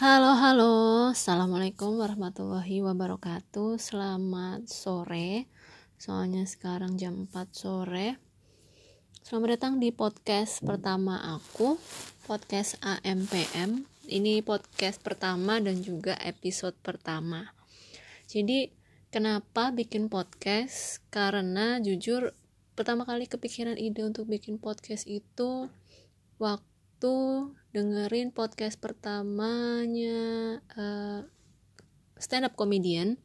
Halo, halo. Assalamualaikum warahmatullahi wabarakatuh. Selamat sore. Soalnya sekarang jam 4 sore. Selamat datang di podcast pertama aku, podcast AMPM. Ini podcast pertama dan juga episode pertama. Jadi, kenapa bikin podcast? Karena jujur pertama kali kepikiran ide untuk bikin podcast itu waktu waktu dengerin podcast pertamanya uh, stand up comedian.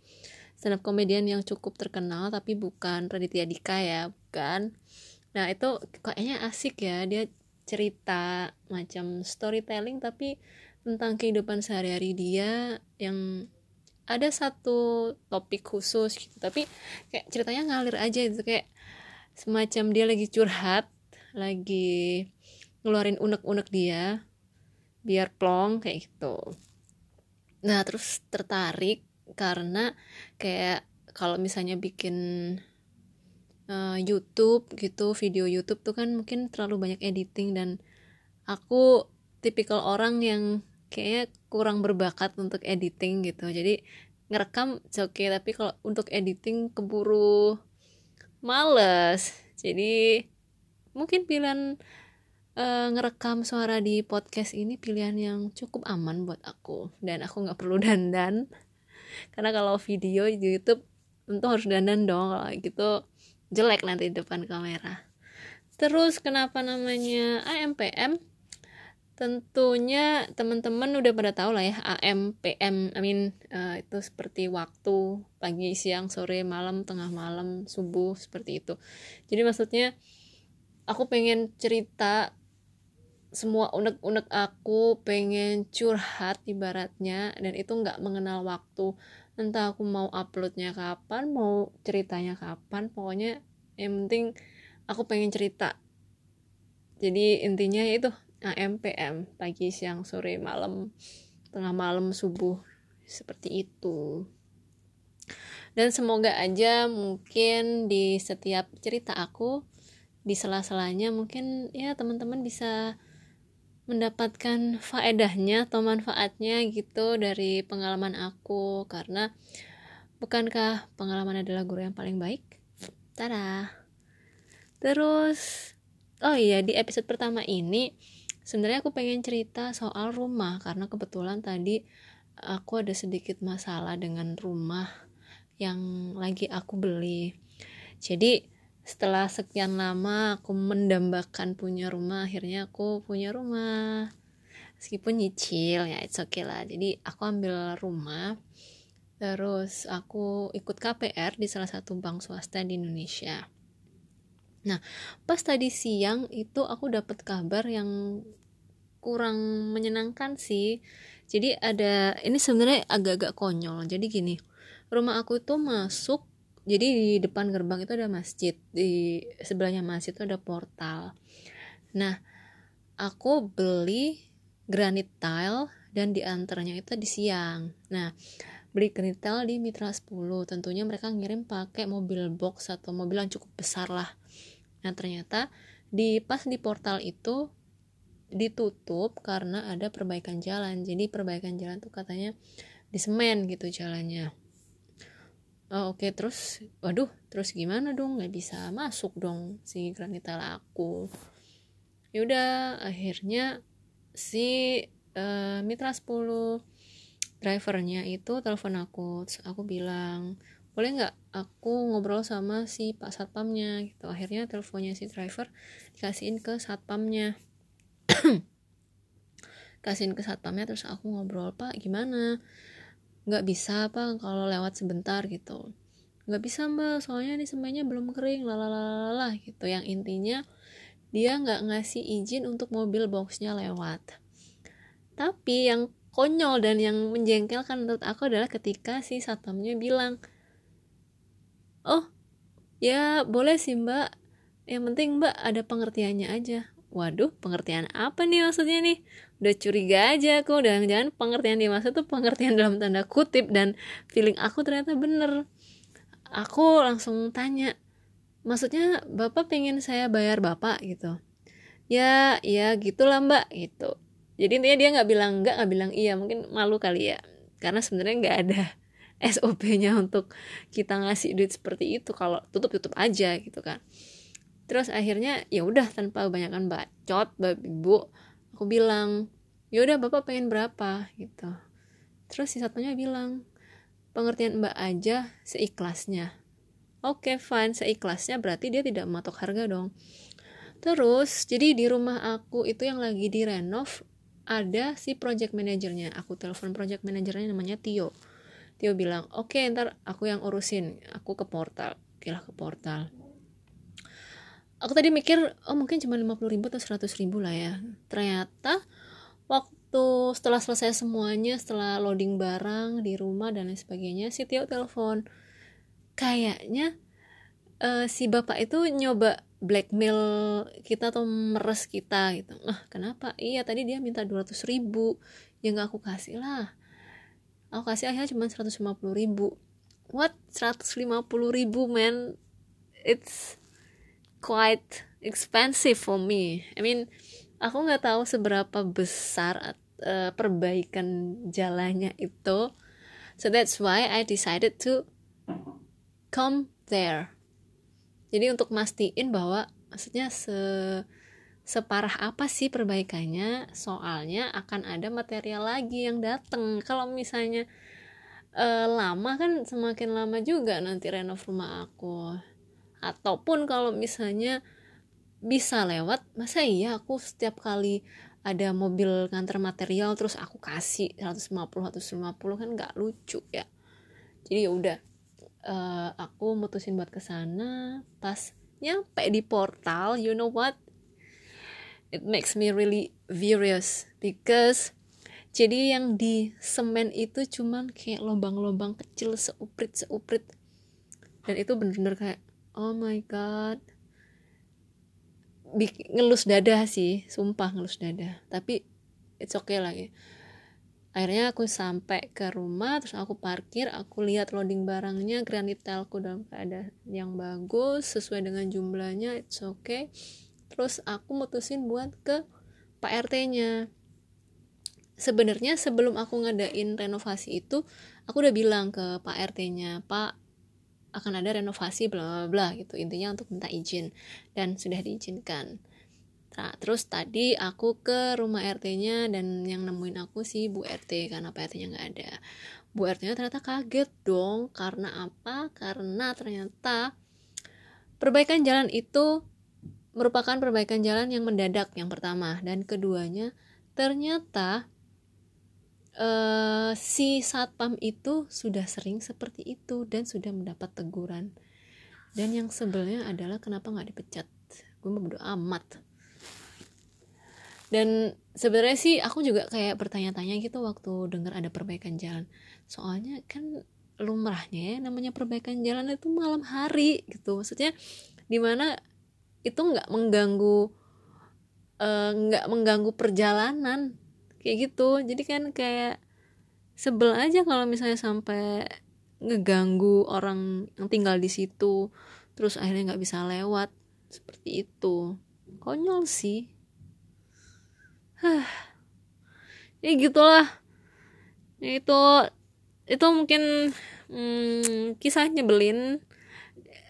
Stand up comedian yang cukup terkenal tapi bukan Raditya Dika ya bukan. Nah itu kayaknya asik ya dia cerita macam storytelling tapi tentang kehidupan sehari-hari dia yang ada satu topik khusus gitu. Tapi kayak ceritanya ngalir aja itu kayak semacam dia lagi curhat lagi ngeluarin unek-unek dia biar plong kayak gitu. Nah terus tertarik karena kayak kalau misalnya bikin uh, YouTube gitu video YouTube tuh kan mungkin terlalu banyak editing dan aku tipikal orang yang kayaknya kurang berbakat untuk editing gitu. Jadi ngerekam oke okay tapi kalau untuk editing keburu males. Jadi mungkin pilihan uh, ngerekam suara di podcast ini pilihan yang cukup aman buat aku. Dan aku nggak perlu dandan. Karena kalau video di YouTube tentu harus dandan dong. Kalau gitu jelek nanti di depan kamera. Terus kenapa namanya AMPM tentunya teman-teman udah pada tahu lah ya AMPM I mean uh, itu seperti waktu pagi siang sore malam tengah malam subuh seperti itu. Jadi maksudnya aku pengen cerita semua unek-unek aku pengen curhat ibaratnya dan itu nggak mengenal waktu. Entah aku mau uploadnya kapan mau ceritanya kapan pokoknya yang penting aku pengen cerita. Jadi intinya itu AMPM pagi siang sore malam tengah malam subuh seperti itu. Dan semoga aja mungkin di setiap cerita aku di sela-selanya mungkin ya teman-teman bisa mendapatkan faedahnya atau manfaatnya gitu dari pengalaman aku karena bukankah pengalaman adalah guru yang paling baik? Tada. Terus oh iya di episode pertama ini sebenarnya aku pengen cerita soal rumah karena kebetulan tadi aku ada sedikit masalah dengan rumah yang lagi aku beli. Jadi setelah sekian lama aku mendambakan punya rumah akhirnya aku punya rumah. Meskipun nyicil ya it's okay lah. Jadi aku ambil rumah terus aku ikut KPR di salah satu bank swasta di Indonesia. Nah pas tadi siang itu aku dapat kabar yang kurang menyenangkan sih. Jadi ada ini sebenarnya agak-agak konyol. Jadi gini rumah aku itu masuk jadi di depan gerbang itu ada masjid di sebelahnya masjid itu ada portal. Nah aku beli granit tile dan di antaranya itu di siang. Nah beli granit tile di Mitra 10 tentunya mereka ngirim pakai mobil box atau mobil yang cukup besar lah. Nah ternyata di pas di portal itu ditutup karena ada perbaikan jalan. Jadi perbaikan jalan tuh katanya di semen gitu jalannya oh, oke okay. terus waduh terus gimana dong? Nggak bisa masuk dong si granita laku. Yaudah akhirnya si uh, mitra 10 drivernya itu telepon aku. Terus aku bilang boleh nggak aku ngobrol sama si pak satpamnya? Gitu. Akhirnya teleponnya si driver dikasihin ke satpamnya. Kasihin ke satpamnya terus aku ngobrol pak gimana nggak bisa apa kalau lewat sebentar gitu. Nggak bisa mbak soalnya ini semuanya belum kering lalalala gitu. Yang intinya dia nggak ngasih izin untuk mobil boxnya lewat. Tapi yang konyol dan yang menjengkelkan menurut aku adalah ketika si satpamnya bilang oh ya boleh sih mbak. Yang penting mbak ada pengertiannya aja waduh pengertian apa nih maksudnya nih? Udah curiga aja aku dan jangan pengertian dimaksud tuh pengertian dalam tanda kutip dan feeling aku ternyata bener. Aku langsung tanya maksudnya bapak pengen saya bayar bapak? gitu. Ya ya gitulah mbak gitu. Jadi intinya dia nggak bilang enggak nggak bilang iya mungkin malu kali ya. Karena sebenarnya nggak ada SOP-nya untuk kita ngasih duit seperti itu kalau tutup tutup aja gitu kan terus akhirnya ya udah tanpa kebanyakan bacot bapak ibu aku bilang ya udah bapak pengen berapa? Gitu. Terus si satunya bilang pengertian mbak aja seikhlasnya. Oke okay, fine seikhlasnya berarti dia tidak mematok harga dong. Terus jadi di rumah aku itu yang lagi direnov ada si project manajernya. Aku telepon project manajernya namanya Tio. Tio bilang oke okay, ntar aku yang urusin. Aku ke portal. Oke ke portal aku tadi mikir oh mungkin cuma 50 ribu atau 100 ribu lah ya. Ternyata waktu setelah selesai semuanya setelah loading barang di rumah dan lain sebagainya si Tio telepon. Kayaknya uh, si bapak itu nyoba blackmail kita atau meres kita gitu. Ah kenapa? Iya tadi dia minta 200 ribu. Ya nggak aku kasih lah. Aku kasih akhirnya cuma 150 ribu. What? 150 ribu man? It's quite expensive for me. I mean, aku nggak tahu seberapa besar uh, perbaikan jalannya itu. So that's why I decided to come there. Jadi untuk mastiin bahwa maksudnya se separah apa sih perbaikannya soalnya akan ada material lagi yang datang kalau misalnya uh, lama kan semakin lama juga nanti renov rumah aku ataupun kalau misalnya bisa lewat masa iya aku setiap kali ada mobil nganter material terus aku kasih 150 150 kan nggak lucu ya. Jadi ya udah uh, aku mutusin buat ke sana pas nyampe di portal you know what? It makes me really furious because jadi yang di semen itu cuman kayak lubang-lubang kecil seuprit seuprit dan itu bener-bener kayak oh my god. Bik ngelus dada sih sumpah ngelus dada tapi it's okay lagi akhirnya aku sampai ke rumah terus aku parkir aku lihat loading barangnya granitelku dalam keadaan yang bagus sesuai dengan jumlahnya it's okay. Terus aku mutusin buat ke Pak RT nya sebenarnya sebelum aku ngadain renovasi itu aku udah bilang ke Pak RT nya Pak akan ada renovasi bla bla bla gitu. Intinya untuk minta izin. Dan sudah diizinkan. Nah, terus tadi aku ke rumah RT-nya dan yang nemuin aku sih Bu RT karena Pak RT-nya nggak ada. Bu RT-nya ternyata kaget dong. Karena apa? Karena ternyata perbaikan jalan itu merupakan perbaikan jalan yang mendadak yang pertama. Dan keduanya ternyata uh, si satpam itu sudah sering seperti itu dan sudah mendapat teguran. Dan yang sebelnya adalah kenapa nggak dipecat? Gue bodo amat. Dan sebenarnya sih aku juga kayak bertanya-tanya gitu waktu dengar ada perbaikan jalan. Soalnya kan lumrahnya ya namanya perbaikan jalan itu malam hari gitu. Maksudnya di mana itu nggak mengganggu eh, nggak uh, mengganggu perjalanan kayak gitu. Jadi kan kayak sebel aja kalau misalnya sampai ngeganggu orang yang tinggal di situ terus akhirnya nggak bisa lewat. Seperti itu. Konyol sih. Hah. ya gitulah. Ya, itu itu mungkin hmm, kisah nyebelin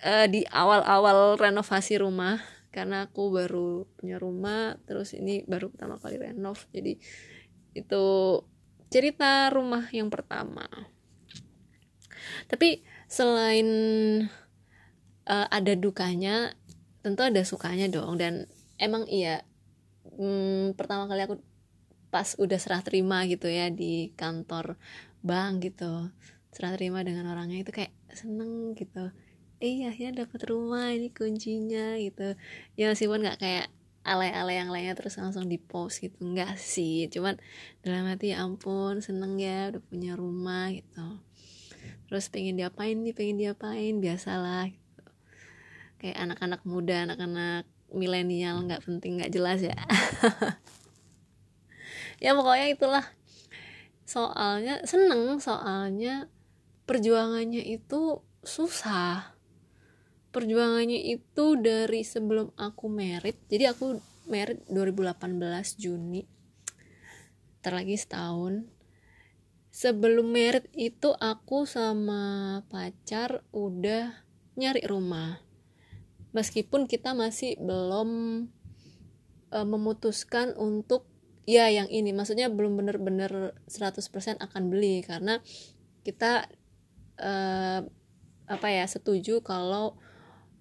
uh, di awal-awal renovasi rumah. Karena aku baru punya rumah terus ini baru pertama kali renov. Jadi itu cerita rumah yang pertama. Tapi selain uh, ada dukanya tentu ada sukanya dong. Dan emang iya hmm, pertama kali aku pas udah serah terima gitu ya di kantor bank gitu serah terima dengan orangnya itu kayak seneng gitu. Iya ya dapat rumah ini kuncinya gitu. Ya meskipun nggak kayak alay-alay yang lainnya terus langsung di post gitu. Enggak sih cuman dalam hati ya ampun seneng ya udah punya rumah gitu. Terus pengen diapain nih pengen diapain? Biasalah gitu. kayak anak-anak muda anak-anak milenial nggak penting nggak jelas ya. Ya pokoknya itulah. Soalnya seneng soalnya perjuangannya itu susah perjuangannya itu dari sebelum aku merit. Jadi aku merit 2018 Juni. Bentar lagi setahun. Sebelum merit itu aku sama pacar udah nyari rumah. Meskipun kita masih belum e, memutuskan untuk ya yang ini. Maksudnya belum bener-bener 100% akan beli. Karena kita e, apa ya setuju kalau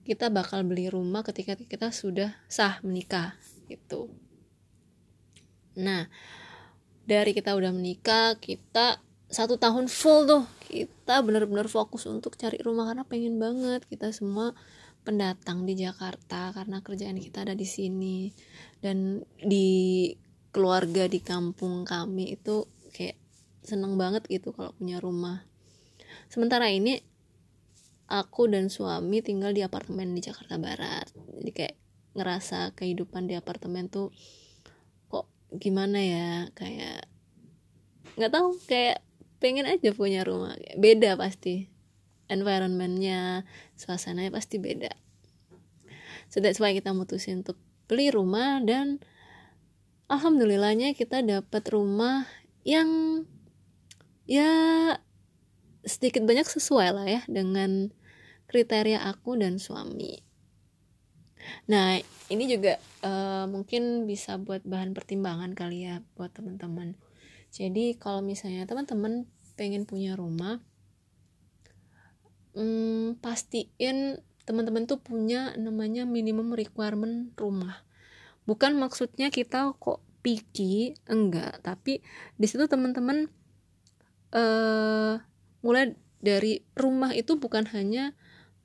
kita bakal beli rumah ketika kita sudah sah menikah gitu. Nah dari kita udah menikah kita satu tahun full tuh kita benar-benar fokus untuk cari rumah karena pengen banget kita semua pendatang di Jakarta karena kerjaan kita ada di sini. Dan di keluarga di kampung kami itu kayak seneng banget gitu kalau punya rumah. Sementara ini aku dan suami tinggal di apartemen di Jakarta Barat. Jadi kayak ngerasa kehidupan di apartemen tuh gimana ya? Kayak nggak tahu kayak pengen aja punya rumah. Beda pasti. Environmentnya suasananya pasti beda. So that's why kita mutusin untuk beli rumah dan alhamdulillahnya kita dapat rumah yang ya sedikit banyak sesuai lah ya dengan kriteria aku dan suami Nah, ini juga uh, mungkin bisa buat bahan pertimbangan kali ya buat teman-teman. Jadi kalau misalnya teman-teman pengen punya rumah, hmm, pastiin teman-teman tuh punya namanya minimum requirement rumah. Bukan maksudnya kita kok picky, enggak, tapi di situ teman-teman uh, mulai dari rumah itu bukan hanya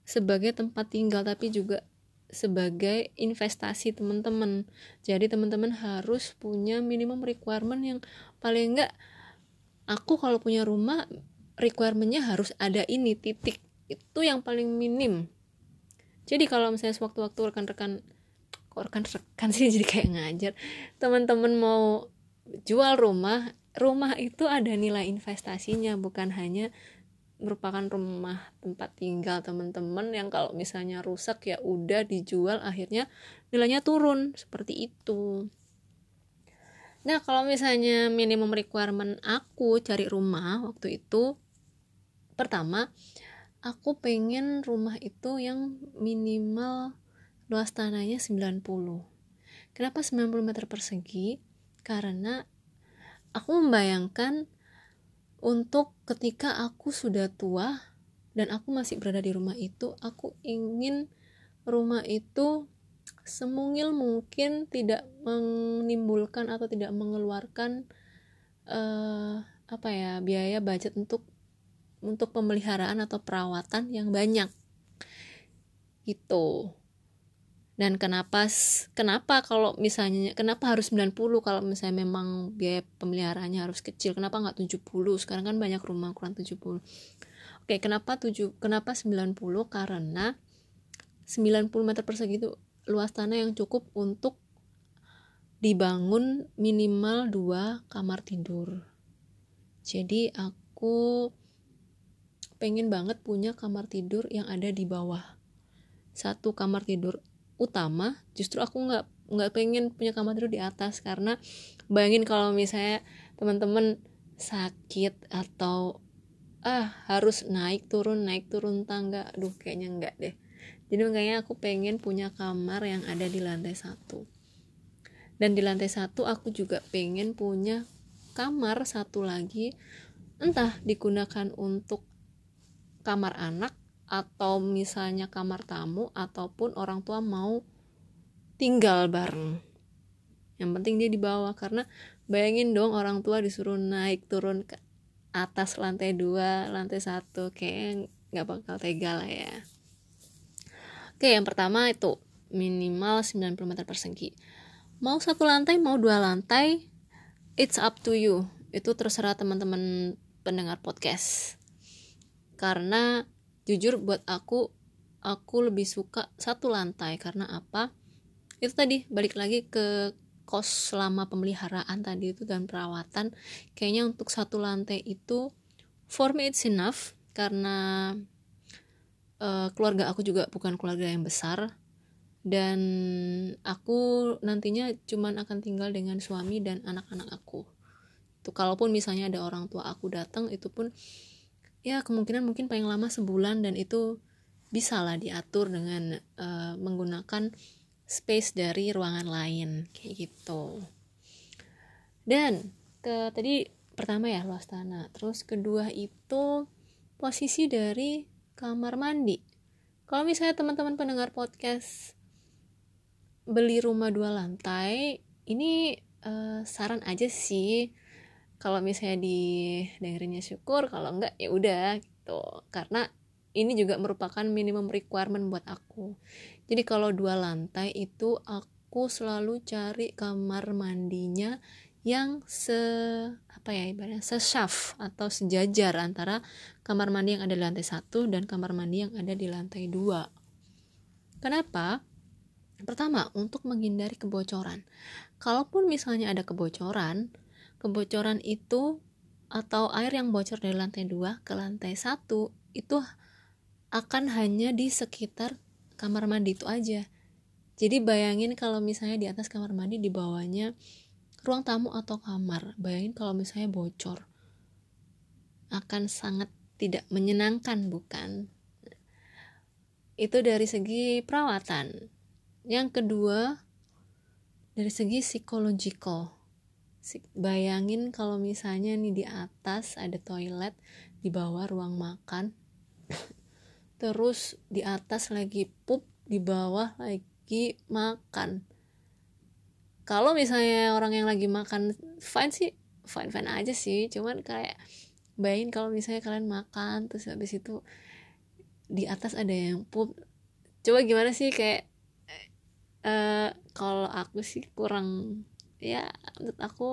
sebagai tempat tinggal tapi juga sebagai investasi teman-teman. Jadi teman-teman harus punya minimum requirement yang paling enggak aku kalau punya rumah requirementnya harus ada ini titik itu yang paling minim. Jadi kalau misalnya sewaktu-waktu rekan-rekan kok rekan-rekan sih jadi kayak ngajar teman-teman mau jual rumah rumah itu ada nilai investasinya bukan hanya merupakan rumah tempat tinggal teman-teman yang kalau misalnya rusak ya udah dijual akhirnya nilainya turun seperti itu. Nah, kalau misalnya minimum requirement aku cari rumah waktu itu pertama aku pengen rumah itu yang minimal luas tanahnya 90. Kenapa 90 meter persegi? Karena aku membayangkan untuk ketika aku sudah tua dan aku masih berada di rumah itu aku ingin rumah itu semungil mungkin tidak menimbulkan atau tidak mengeluarkan uh, apa ya biaya budget untuk untuk pemeliharaan atau perawatan yang banyak. Gitu dan kenapa kenapa kalau misalnya kenapa harus 90 kalau misalnya memang biaya pemeliharaannya harus kecil? Kenapa nggak 70 sekarang kan banyak rumah ukuran 70 oke kenapa 7 kenapa 90 karena 90 meter persegi itu luas tanah yang cukup untuk dibangun minimal dua kamar tidur. Jadi aku pengen banget punya kamar tidur yang ada di bawah. Satu kamar tidur utama justru aku nggak nggak pengen punya kamar tidur di atas. Karena bayangin kalau misalnya teman-teman sakit atau ah harus naik turun naik turun tangga aduh kayaknya enggak deh. Jadi makanya aku pengen punya kamar yang ada di lantai satu. Dan di lantai satu aku juga pengen punya kamar satu lagi. Entah digunakan untuk kamar anak atau misalnya kamar tamu ataupun orang tua mau tinggal bareng. Yang penting dia di bawah karena bayangin dong orang tua disuruh naik turun ke atas lantai dua lantai satu kayak nggak bakal tega lah ya. Oke yang pertama itu minimal 90 meter persegi. Mau satu lantai mau dua lantai it's up to you. Itu terserah teman-teman pendengar podcast. Karena jujur buat aku aku lebih suka satu lantai. Karena apa? Itu tadi balik lagi ke kos selama pemeliharaan tadi itu dan perawatan. Kayaknya untuk satu lantai itu for me it's enough. Karena uh, keluarga aku juga bukan keluarga yang besar. Dan aku nantinya cuman akan tinggal dengan suami dan anak-anak aku. Gitu kalaupun misalnya ada orang tua aku datang itu pun ya kemungkinan mungkin paling lama sebulan dan itu bisa lah diatur dengan uh, menggunakan space dari ruangan lain kayak gitu. Dan ke tadi pertama ya luas tanah. Terus kedua itu posisi dari kamar mandi. Kalau misalnya teman-teman pendengar podcast beli rumah dua lantai ini uh, saran aja sih kalau misalnya di dengerinnya syukur kalau enggak ya udah gitu. Karena ini juga merupakan minimum requirement buat aku. Jadi kalau dua lantai itu aku selalu cari kamar mandinya yang se apa ya ibaratnya sesaf atau sejajar antara kamar mandi yang ada di lantai satu dan kamar mandi yang ada di lantai dua. Kenapa? Pertama untuk menghindari kebocoran. Kalaupun misalnya ada kebocoran kebocoran itu atau air yang bocor dari lantai 2 ke lantai 1 itu akan hanya di sekitar kamar mandi itu aja. Jadi bayangin kalau misalnya di atas kamar mandi di bawahnya ruang tamu atau kamar. Bayangin kalau misalnya bocor. Akan sangat tidak menyenangkan bukan? Itu dari segi perawatan. Yang kedua dari segi psikologikal bayangin kalau misalnya nih di atas ada toilet di bawah ruang makan. Terus di atas lagi pup di bawah lagi makan. Kalau misalnya orang yang lagi makan fine sih fine fine aja sih. Cuman kayak bayangin kalau misalnya kalian makan terus habis itu di atas ada yang pup. Coba gimana sih kayak uh, kalau aku sih kurang ya menurut aku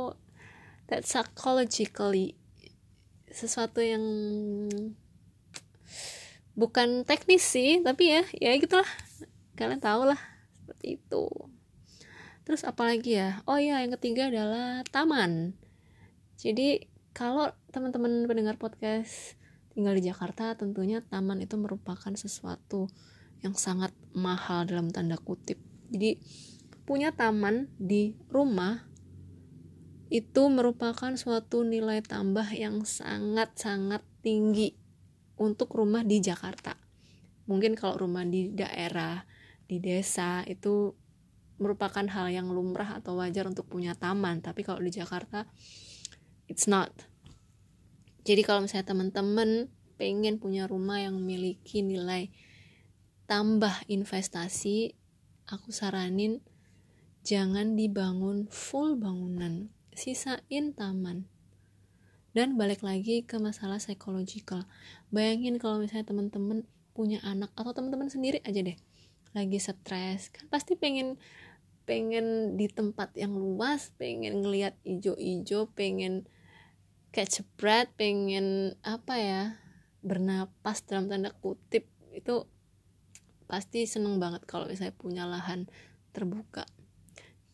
that psychologically sesuatu yang bukan teknis sih tapi ya ya gitulah. Kalian tahu lah seperti itu. Terus apalagi ya? Oh ya yang ketiga adalah taman. Jadi kalau teman-teman pendengar podcast tinggal di Jakarta tentunya taman itu merupakan sesuatu yang sangat mahal dalam tanda kutip. Jadi punya taman di rumah itu merupakan suatu nilai tambah yang sangat-sangat tinggi untuk rumah di Jakarta. Mungkin kalau rumah di daerah, di desa itu merupakan hal yang lumrah atau wajar untuk punya taman, tapi kalau di Jakarta it's not. Jadi kalau misalnya teman-teman pengen punya rumah yang memiliki nilai tambah investasi, aku saranin jangan dibangun full bangunan sisain taman. Dan balik lagi ke masalah psychological. Bayangin kalau misalnya teman-teman punya anak atau teman-teman sendiri aja deh lagi stres kan pasti pengen pengen di tempat yang luas pengen ngelihat ijo-ijo pengen catch breath pengen apa ya bernapas dalam tanda kutip. Itu pasti seneng banget kalau misalnya punya lahan terbuka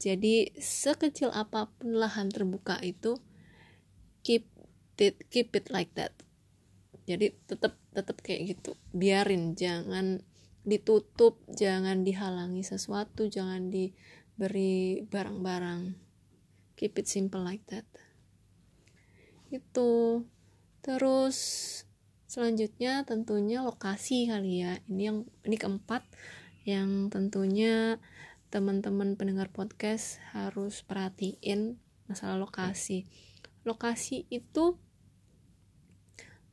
jadi sekecil apa pun lahan terbuka itu keep it keep it like that. Jadi tetap tetap kayak gitu. Biarin jangan ditutup, jangan dihalangi sesuatu, jangan diberi barang-barang. Keep it simple like that. Itu. Terus selanjutnya tentunya lokasi kali ya. Ini yang ini keempat yang tentunya teman-teman pendengar podcast harus perhatiin masalah lokasi. Lokasi itu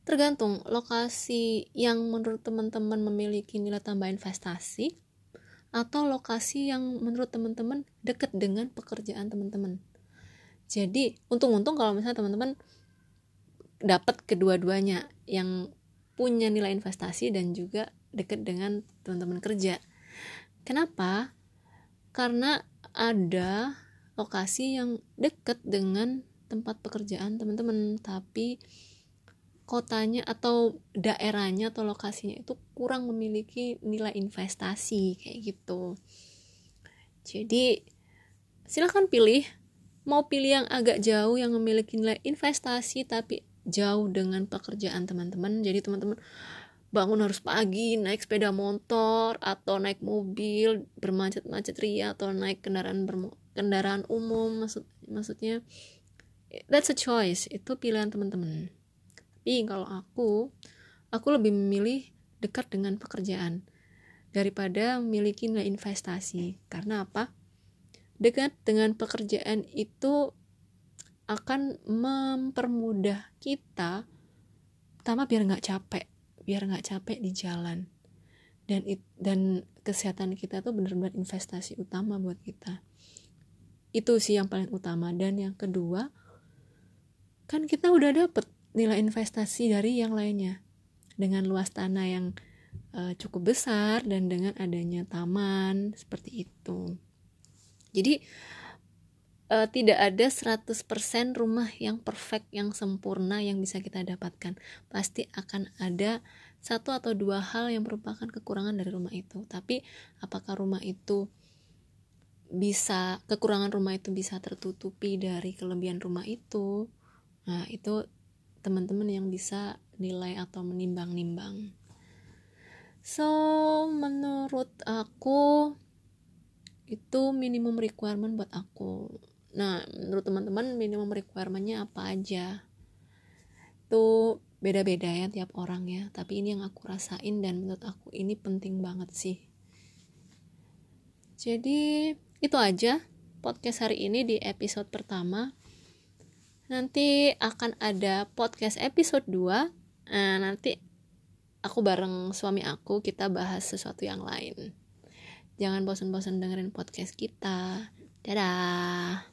tergantung lokasi yang menurut teman-teman memiliki nilai tambah investasi atau lokasi yang menurut teman-teman dekat dengan pekerjaan teman-teman. Jadi, untung-untung kalau misalnya teman-teman dapat kedua-duanya yang punya nilai investasi dan juga dekat dengan teman-teman kerja. Kenapa? Karena ada lokasi yang dekat dengan tempat pekerjaan teman-teman tapi kotanya atau daerahnya atau lokasinya itu kurang memiliki nilai investasi kayak gitu. Jadi silahkan pilih. Mau pilih yang agak jauh yang memiliki nilai investasi tapi jauh dengan pekerjaan teman-teman. Jadi teman-teman bangun harus pagi naik sepeda motor atau naik mobil bermacet-macet ria atau naik kendaraan kendaraan umum maksud maksudnya that's a choice itu pilihan teman-teman. Tapi kalau aku aku lebih memilih dekat dengan pekerjaan daripada memiliki nilai investasi. Karena apa? Dekat dengan pekerjaan itu akan mempermudah kita pertama biar nggak capek biar nggak capek di jalan. Dan it, dan kesehatan kita tuh benar-benar investasi utama buat kita. Itu sih yang paling utama. Dan yang kedua kan kita udah dapet nilai investasi dari yang lainnya. Dengan luas tanah yang uh, cukup besar dan dengan adanya taman seperti itu. Jadi uh, tidak ada 100% rumah yang perfect, yang sempurna yang bisa kita dapatkan. Pasti akan ada satu atau dua hal yang merupakan kekurangan dari rumah itu. Tapi apakah rumah itu bisa kekurangan rumah itu bisa tertutupi dari kelebihan rumah itu? Nah, itu teman-teman yang bisa nilai atau menimbang-nimbang. So, menurut aku itu minimum requirement buat aku. Nah, menurut teman-teman minimum requirementnya apa aja? Itu beda-beda ya tiap orang ya. Tapi ini yang aku rasain dan menurut aku ini penting banget sih. Jadi, itu aja podcast hari ini di episode pertama nanti akan ada podcast episode 2 nah, nanti aku bareng suami aku kita bahas sesuatu yang lain jangan bosan-bosan dengerin podcast kita dadah